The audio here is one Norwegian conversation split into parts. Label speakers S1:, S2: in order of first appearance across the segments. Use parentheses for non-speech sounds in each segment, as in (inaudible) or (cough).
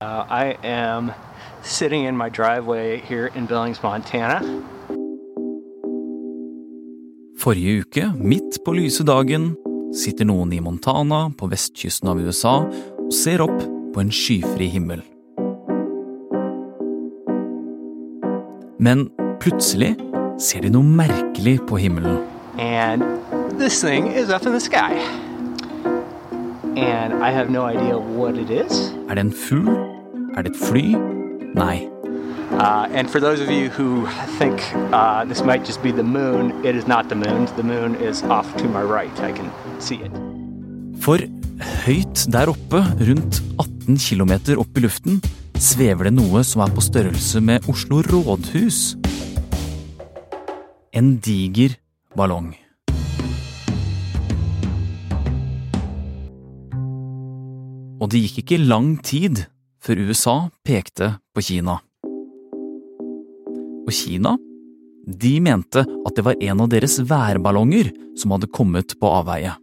S1: Uh, I am sitting in my driveway here in Billings, Montana.
S2: Forrige uke, midt på lyse dagen, sitter noen i Montana på vestkysten av USA og ser opp på en skyfri himmel. Men plutselig ser de noe merkelig på himmelen.
S1: And this thing is up in the sky. And I have no idea what it is.
S2: Er det en fugl? Er det et fly? Nei.
S1: Uh, and for those of you who think uh, this might just be the moon, it is not the moon. The moon is off to my right. I can see it.
S2: For høyt der oppe, rundt 18 km opp i luften, svever det noe som er på størrelse med Oslo rådhus. En diger ballong. Og det gikk ikke lang tid før USA pekte på Kina. Og Kina, de mente at det var en av deres værballonger som hadde kommet på avveie.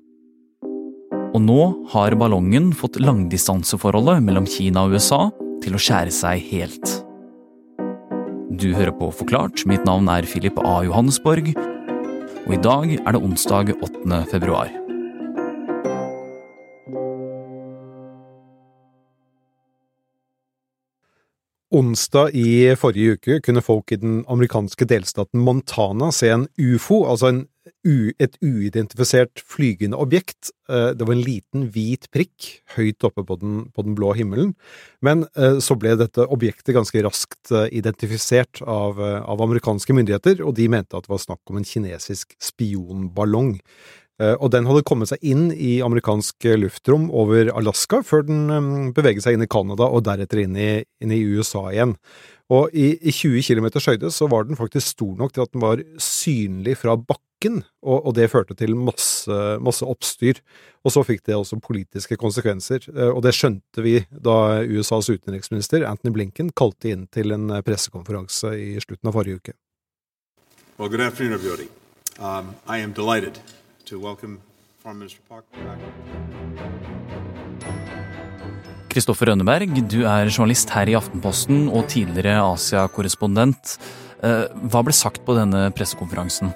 S2: Og nå har ballongen fått langdistanseforholdet mellom Kina og USA til å skjære seg helt. Du hører på Forklart. Mitt navn er Philip A. Johannesborg. Og i dag er det onsdag 8. februar.
S3: Onsdag i forrige uke kunne folk i den amerikanske delstaten Montana se en ufo, altså en, et uidentifisert flygende objekt. Eh, det var en liten hvit prikk høyt oppe på den, på den blå himmelen, men eh, så ble dette objektet ganske raskt eh, identifisert av, av amerikanske myndigheter, og de mente at det var snakk om en kinesisk spionballong. Eh, og den hadde kommet seg inn i amerikansk luftrom over Alaska, før den beveget seg inn i Canada og deretter inn i, inn i USA igjen. Og i, i 20 km høyde så var den faktisk stor nok til at den var synlig fra bakken, og, og det førte til masse, masse, oppstyr. Og så fikk det også politiske konsekvenser, eh, og det skjønte vi da USAs utenriksminister Anthony Blinken kalte inn til en pressekonferanse i slutten av forrige uke.
S4: Well, good afternoon, everybody. Um, I am to welcome Foreign Minister Park back.
S2: Kristoffer Rønneberg, du er journalist her i Aftenposten og tidligere Asia-korrespondent. Eh, hva ble sagt på denne pressekonferansen?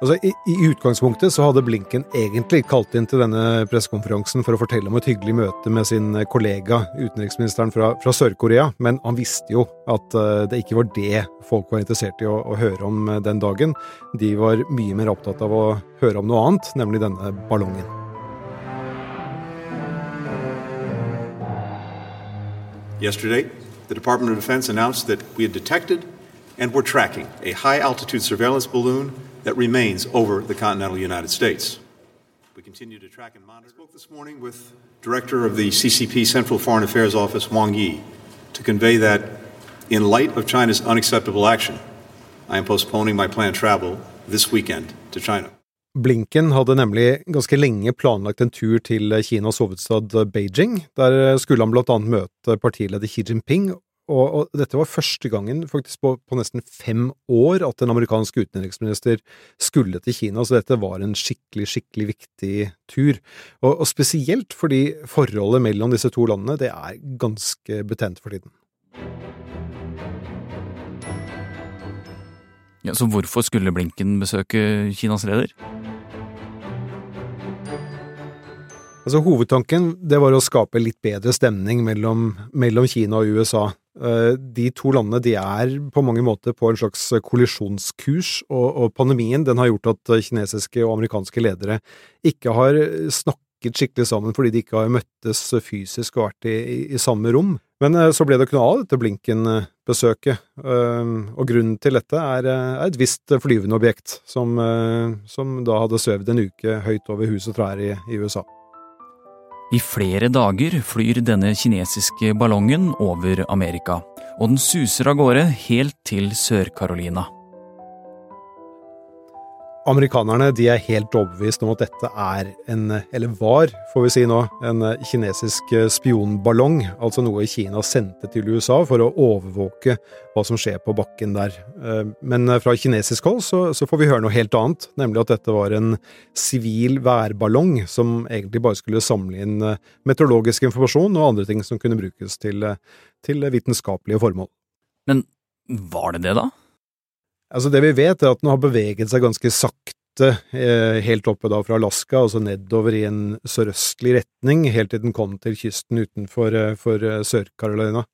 S3: Altså, i, i, utgangspunktet så hadde Blinken egentlig kalt inn til denne pressekonferansen for å fortelle om et hyggelig møte med sin kollega, utenriksministeren fra, fra Sør-Korea, men han visste jo at uh, det ikke var det folk var interessert i å, å, høre om uh, den dagen. De var mye mer opptatt av å høre om noe annet, nemlig denne ballongen.
S4: Yesterday, the Department of Defense announced that we had detected and were tracking a high altitude surveillance balloon that remains over the continental United States. We continue to track and monitor. I spoke this morning with Director of the CCP Central Foreign Affairs Office, Wang Yi, to convey that in light of China's unacceptable action, I am postponing my planned travel this weekend to China.
S3: Blinken hadde nemlig ganske lenge planlagt en tur til Kinas hovedstad Beijing. Der skulle han blant annet møte partileder Xi Jinping og, og, dette var første gangen faktisk på, på, nesten fem år at en amerikansk utenriksminister skulle til Kina, så dette var en skikkelig, skikkelig viktig tur. Og, og spesielt fordi forholdet mellom disse to landene det er ganske betent for tiden.
S2: Ja, Så hvorfor skulle Blinken besøke Kinas leder?
S3: Altså Hovedtanken det var å skape litt bedre stemning mellom, mellom Kina og USA. Eh, de to landene de er på mange måter på en slags kollisjonskurs, og, og pandemien den har gjort at kinesiske og amerikanske ledere ikke har snakket skikkelig sammen fordi de ikke har møttes fysisk og vært i, i, samme rom. Men eh, så ble det ikke noe av dette Blinken-besøket, eh, og grunnen til dette er, et visst flyvende objekt som, som, da hadde svevd en uke høyt over hus og trær i, i USA.
S2: I flere dager flyr denne kinesiske ballongen over Amerika, og den suser av gårde helt til Sør-Carolina.
S3: Amerikanerne de er helt overbevist om at dette er en, eller var, får vi si nå, en kinesisk spionballong, altså noe Kina sendte til USA for å overvåke hva som skjer på bakken der. Eh, men fra kinesisk hold så, så får vi høre noe helt annet, nemlig at dette var en sivil værballong som egentlig bare skulle samle inn eh, meteorologisk informasjon og andre ting som kunne brukes til, eh, til vitenskapelige formål.
S2: Men var det det, da?
S3: Altså Det vi vet, er at den har beveget seg ganske sakte eh, helt oppe da fra Alaska, altså nedover i en sørøstlig retning, helt til den kom til kysten utenfor eh, eh, Sør-Carolina.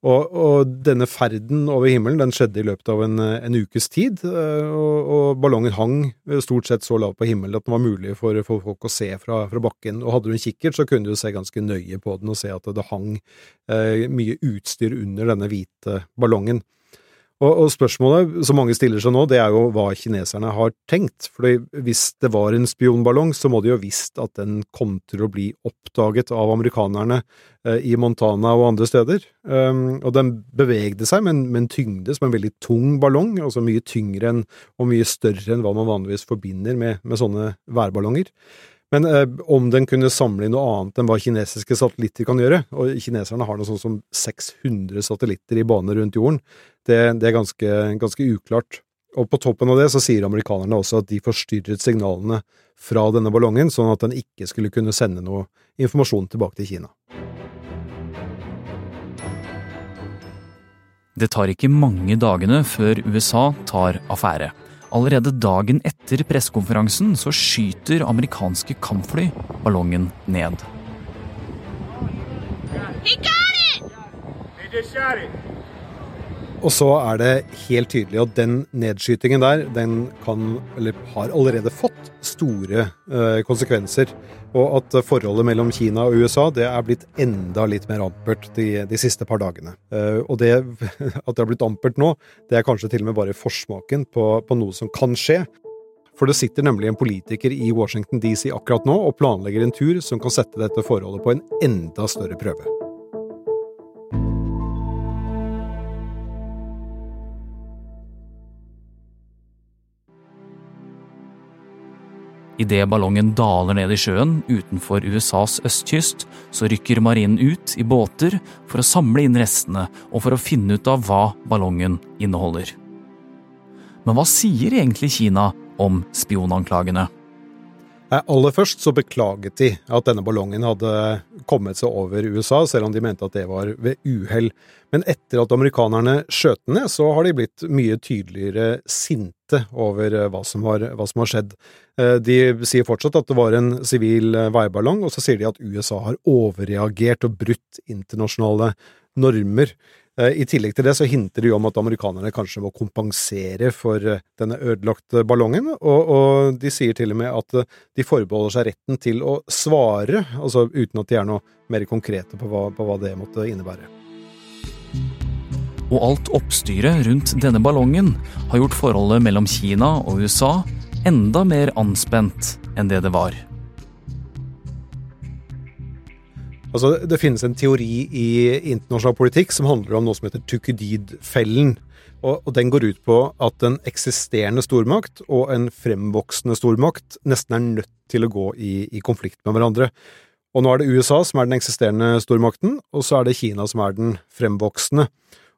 S3: Og, og, denne ferden over himmelen den skjedde i løpet av en, en ukes tid, og, og, ballongen hang stort sett så lavt på himmelen at den var mulig for, for folk å se fra, fra, bakken. Og hadde du en kikkert, så kunne du se ganske nøye på den og se at det hang eh, mye utstyr under denne hvite ballongen. Og, og, spørsmålet som mange stiller seg nå, det er jo hva kineserne har tenkt. For hvis det var en spionballong, så må de jo visst at den kom til å bli oppdaget av amerikanerne eh, i Montana og andre steder. Um, og den bevegde seg med en, tyngde som en veldig tung ballong, altså mye tyngre enn, og mye større enn hva man vanligvis forbinder med, med sånne værballonger. Men eh, om den kunne samle inn noe annet enn hva kinesiske satellitter kan gjøre, og kineserne har noe sånt som 600 satellitter i bane rundt jorden, det, det er ganske, ganske, uklart. Og på toppen av det så sier amerikanerne også at de forstyrret signalene fra denne ballongen, sånn at den ikke skulle kunne sende noe informasjon tilbake til Kina.
S2: Det tar ikke mange dagene før USA tar affære. Allerede dagen etter pressekonferansen så skyter amerikanske kampfly ballongen ned.
S3: Og så er det helt tydelig at den nedskytingen der, den kan, eller har allerede fått store eh, konsekvenser og at forholdet mellom Kina og USA det er blitt enda litt mer ampert de, de siste par dagene. Eh, og det (laughs) at det har blitt ampert nå, det er kanskje til og med bare forsmaken på, på noe som kan skje. For det sitter nemlig en politiker i Washington DC akkurat nå og planlegger en tur som kan sette dette forholdet på en enda større prøve.
S2: Idet ballongen daler ned i sjøen utenfor USAs østkyst, så rykker marinen ut i båter for å samle inn restene og for å finne ut av hva ballongen inneholder. Men hva sier egentlig Kina om spionanklagene?
S3: Aller først så beklaget de at denne ballongen hadde kommet seg over USA, selv om de mente at det var ved uhell. Men etter at amerikanerne skjøt den ned, så har de blitt mye tydeligere sinte over eh, hva som, har, hva som har skjedd. Eh, de sier fortsatt at det var en sivil eh, veiballong, og så sier de at USA har overreagert og brutt internasjonale normer. Eh, I tillegg til det så hinter de om at amerikanerne kanskje må kompensere for eh, denne ødelagte ballongen, og, og, de sier til og med at eh, de forbeholder seg retten til å svare, altså uten at de er noe mer konkrete på hva, på hva det måtte innebære.
S2: Og alt oppstyret rundt denne ballongen har gjort forholdet mellom Kina og USA enda mer anspent enn det det var.
S3: Altså, det finnes en teori i internasjonal politikk som handler om noe som heter Tukudid-fellen. Og, og, den går ut på at en eksisterende stormakt og en fremvoksende stormakt nesten er nødt til å gå i, i konflikt med hverandre. Og nå er det USA som er den eksisterende stormakten, og så er det Kina som er den fremvoksende.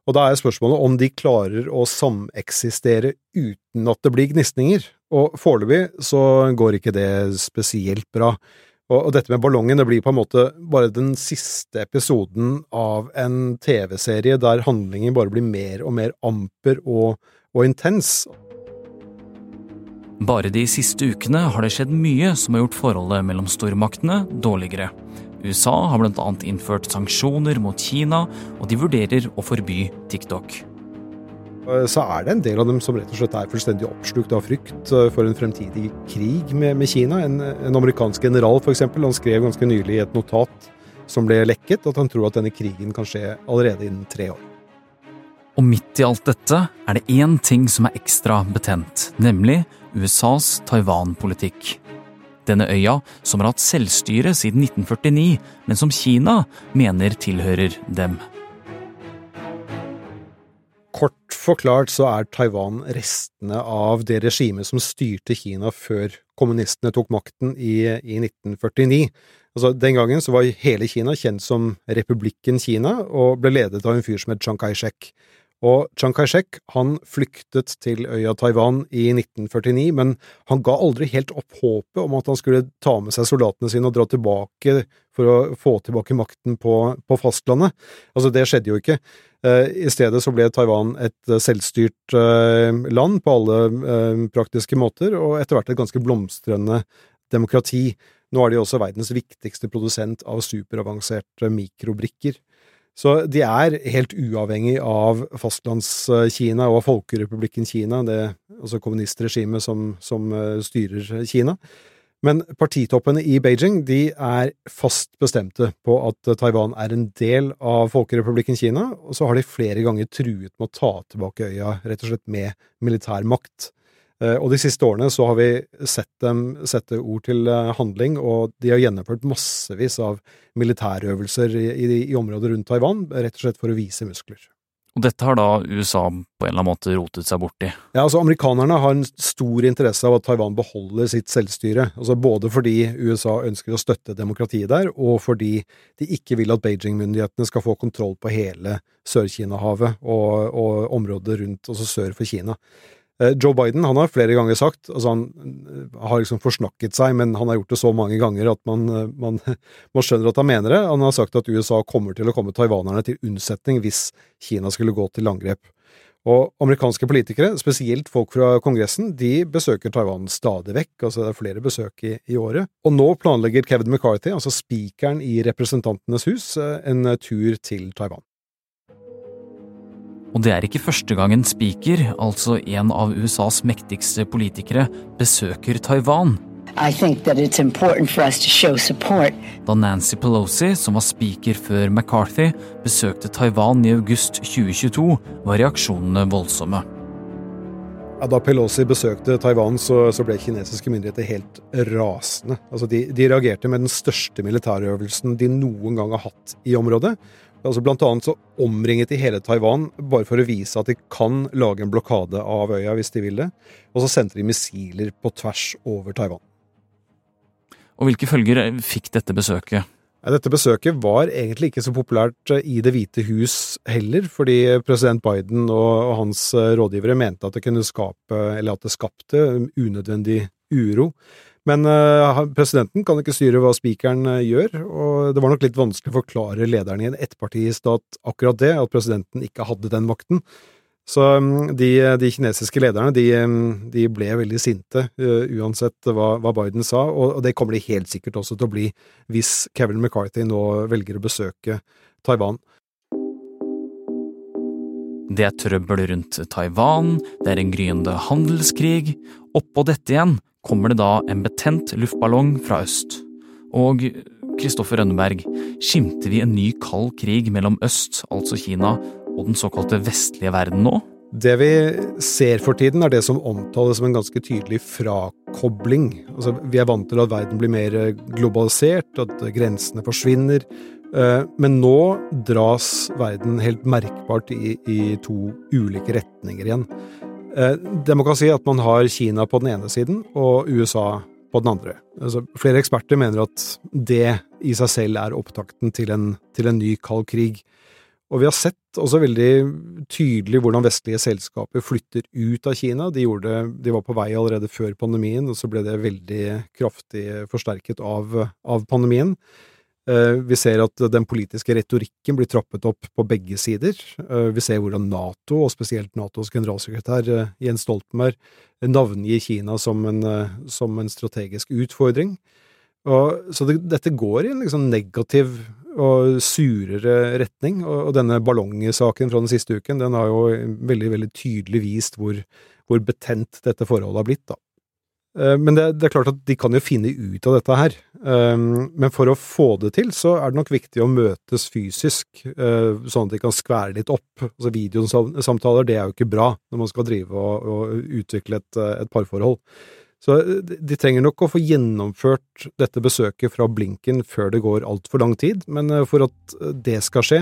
S3: Og da er spørsmålet om de klarer å sameksistere uten at det blir gnisninger. Og foreløpig så går ikke det spesielt bra. Og, og, dette med ballongen det blir på en måte bare den siste episoden av en TV-serie der handlingen bare blir mer og mer amper og, og intens.
S2: Bare de siste ukene har det skjedd mye som har gjort forholdet mellom stormaktene dårligere. USA har bl.a. innført sanksjoner mot Kina, og de vurderer å forby TikTok.
S3: Eh, så er det en del av dem som rett og slett er fullstendig oppslukt av frykt eh, for en fremtidig krig med, med Kina. En, en, amerikansk general for eksempel, han skrev ganske nylig i et notat som ble lekket, at han tror at denne krigen kan skje allerede innen tre år.
S2: Og midt i alt dette er det én ting som er ekstra betent, nemlig USAs Taiwan-politikk. Denne øya, som har hatt selvstyre siden 1949, men som Kina mener tilhører dem
S3: forklart så er Taiwan restene av det regimet som styrte Kina før kommunistene tok makten i, i 1949. Altså, den gangen så var hele Kina kjent som Republikken Kina, og ble ledet av en fyr som het Chiang Kai-shek. Og Chiang Kai-shek han flyktet til øya Taiwan i 1949, men han ga aldri helt opp håpet om at han skulle ta med seg soldatene sine og dra tilbake for å få tilbake makten på, på fastlandet. Altså, det skjedde jo ikke. Eh, I stedet så ble Taiwan et selvstyrt eh, land på alle eh, praktiske måter, og etter hvert et ganske blomstrende demokrati. Nå er de også verdens viktigste produsent av superavanserte mikrobrikker. Så de er helt uavhengig av fastlandskina og Folkerepublikken Kina, det altså kommunistregimet som, som eh, styrer Kina. Men partitoppene i Beijing de er fast bestemte på at Taiwan er en del av Folkerepublikken Kina, og så har de flere ganger truet med å ta tilbake øya, rett og slett med militær makt. Eh, og de siste årene så har vi sett dem sette ord til eh, handling, og de har gjennomført massevis av militærøvelser i, i, i området rundt Taiwan, rett og slett for å vise muskler.
S2: Og dette har da USA på en eller annen måte rotet seg borti?
S3: Ja, altså Amerikanerne har en stor interesse av at Taiwan beholder sitt selvstyre. Altså Både fordi USA ønsker å støtte demokratiet der, og fordi de ikke vil at Beijing-myndighetene skal få kontroll på hele Sør-Kina-havet og, og området rundt, altså sør for Kina. Eh, Joe Biden han har flere ganger sagt altså Han eh, har liksom forsnakket seg, men han har gjort det så mange ganger at man, eh, man, (laughs) man, skjønner at han mener det. Han har sagt at USA kommer til å komme taiwanerne til unnsetning hvis Kina skulle gå til angrep. Og amerikanske politikere, spesielt folk fra Kongressen, de besøker Taiwan stadig vekk, altså det er flere besøk i, i året. Og nå planlegger Kevin McCarthy, altså spikeren i Representantenes hus, en tur til Taiwan.
S2: Og det er ikke første gang en speaker, altså en av USAs mektigste politikere, besøker Taiwan. Da Nancy Pelosi, som var speaker før McCarthy, besøkte Taiwan i august 2022, var reaksjonene voldsomme.
S3: Ja, da Pelosi besøkte Taiwan, så, så ble kinesiske myndigheter helt rasende. Altså, de, de reagerte med den største militærøvelsen de noen gang har hatt i området. Altså Blant annet så omringet de hele Taiwan bare for å vise at de kan lage en blokade av øya hvis de vil det. Og så sendte de missiler på tvers over Taiwan.
S2: Og hvilke følger fikk dette besøket?
S3: Dette besøket var egentlig ikke så populært i Det hvite hus heller, fordi president Biden og hans rådgivere mente at det kunne skape, eller at det skapte unødvendig uro. Men uh, presidenten kan ikke styre hva spikeren uh, gjør, og det var nok litt vanskelig å forklare lederen i en ettpartistat akkurat det, at presidenten ikke hadde den makten. Så um, de, de, kinesiske lederne de, de ble veldig sinte, uh, uansett hva, hva, Biden sa, og, og, det kommer de helt sikkert også til å bli hvis Kevin McCarthy nå velger å besøke Taiwan.
S2: Det er trøbbel rundt Taiwan, det er en gryende handelskrig. Oppå dette igjen kommer det da en betent luftballong fra øst. Og Kristoffer Rønneberg, skimter vi en ny kald krig mellom øst, altså Kina, og den såkalte vestlige verden nå?
S3: Det vi ser for tiden, er det som omtales som en ganske tydelig frakobling. Altså, vi er vant til at verden blir mer globalisert, at grensene forsvinner. Eh, men nå dras verden helt merkbart i, i to ulike retninger igjen. Eh, kan si at man har Kina på den ene siden og USA på den andre. Altså, flere eksperter mener at det i seg selv er opptakten til en, til en ny kald krig. Og vi har sett også veldig tydelig hvordan vestlige selskaper flytter ut av Kina. De, gjorde, de var på vei allerede før pandemien, og så ble det veldig kraftig forsterket av, av pandemien. Eh, vi ser at den politiske retorikken blir trappet opp på begge sider. Eh, vi ser hvordan Nato, og spesielt Natos generalsekretær eh, Jens Stoltenberg, navngir Kina som en, som en strategisk utfordring. Og, så det, dette går i en liksom negativ og surere retning, og, og denne ballongsaken fra den siste uken, den har jo veldig, veldig tydelig vist hvor, hvor betent dette forholdet har blitt, da. Eh, men det, det, er klart at de kan jo finne ut av dette her. Eh, men for å få det til, så er det nok viktig å møtes fysisk, eh, sånn at de kan skvære litt opp. Altså Videosamtaler, det er jo ikke bra når man skal drive og, og utvikle et, et, parforhold. Så de trenger nok å få gjennomført dette besøket fra Blinken før det går altfor lang tid, men for at det skal skje,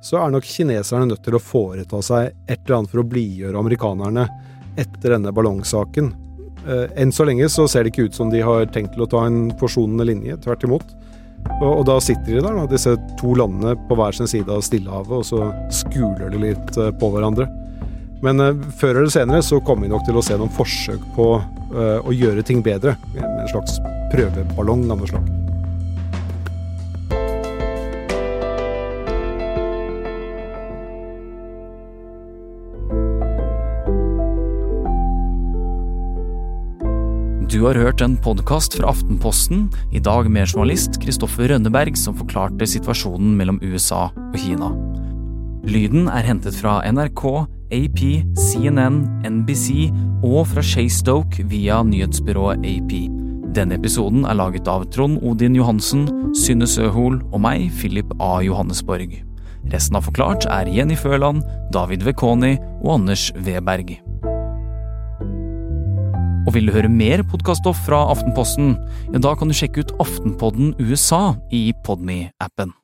S3: så er nok kineserne nødt til å foreta seg et eller annet for å blidgjøre amerikanerne etter denne ballongsaken. Eh, enn så lenge så ser det ikke ut som de har tenkt til å ta en forsonende linje, tvert imot. Og, og da sitter de der, da, disse to landene på hver sin side av Stillehavet, og så skuler de litt eh, på hverandre. Men uh, før eller senere så kommer vi nok til å se noen forsøk på å gjøre ting bedre. En slags prøveballong av noe slag.
S2: Du har hørt en podkast fra Aftenposten, i dag med journalist Kristoffer Rønneberg som forklarte situasjonen mellom USA og Kina. Lyden er hentet fra NRK, AP, CNN, NBC og fra Shaystoke via nyhetsbyrået AP. Denne episoden er laget av Trond Odin Johansen, Synne Søhol og meg, Philip A. Johannesborg. Resten av Forklart er Jenny Føland, David Vekoni og Anders Weberg. Og vil du høre mer podkaststoff fra Aftenposten, ja da kan du sjekke ut Aftenpodden USA i Podme-appen.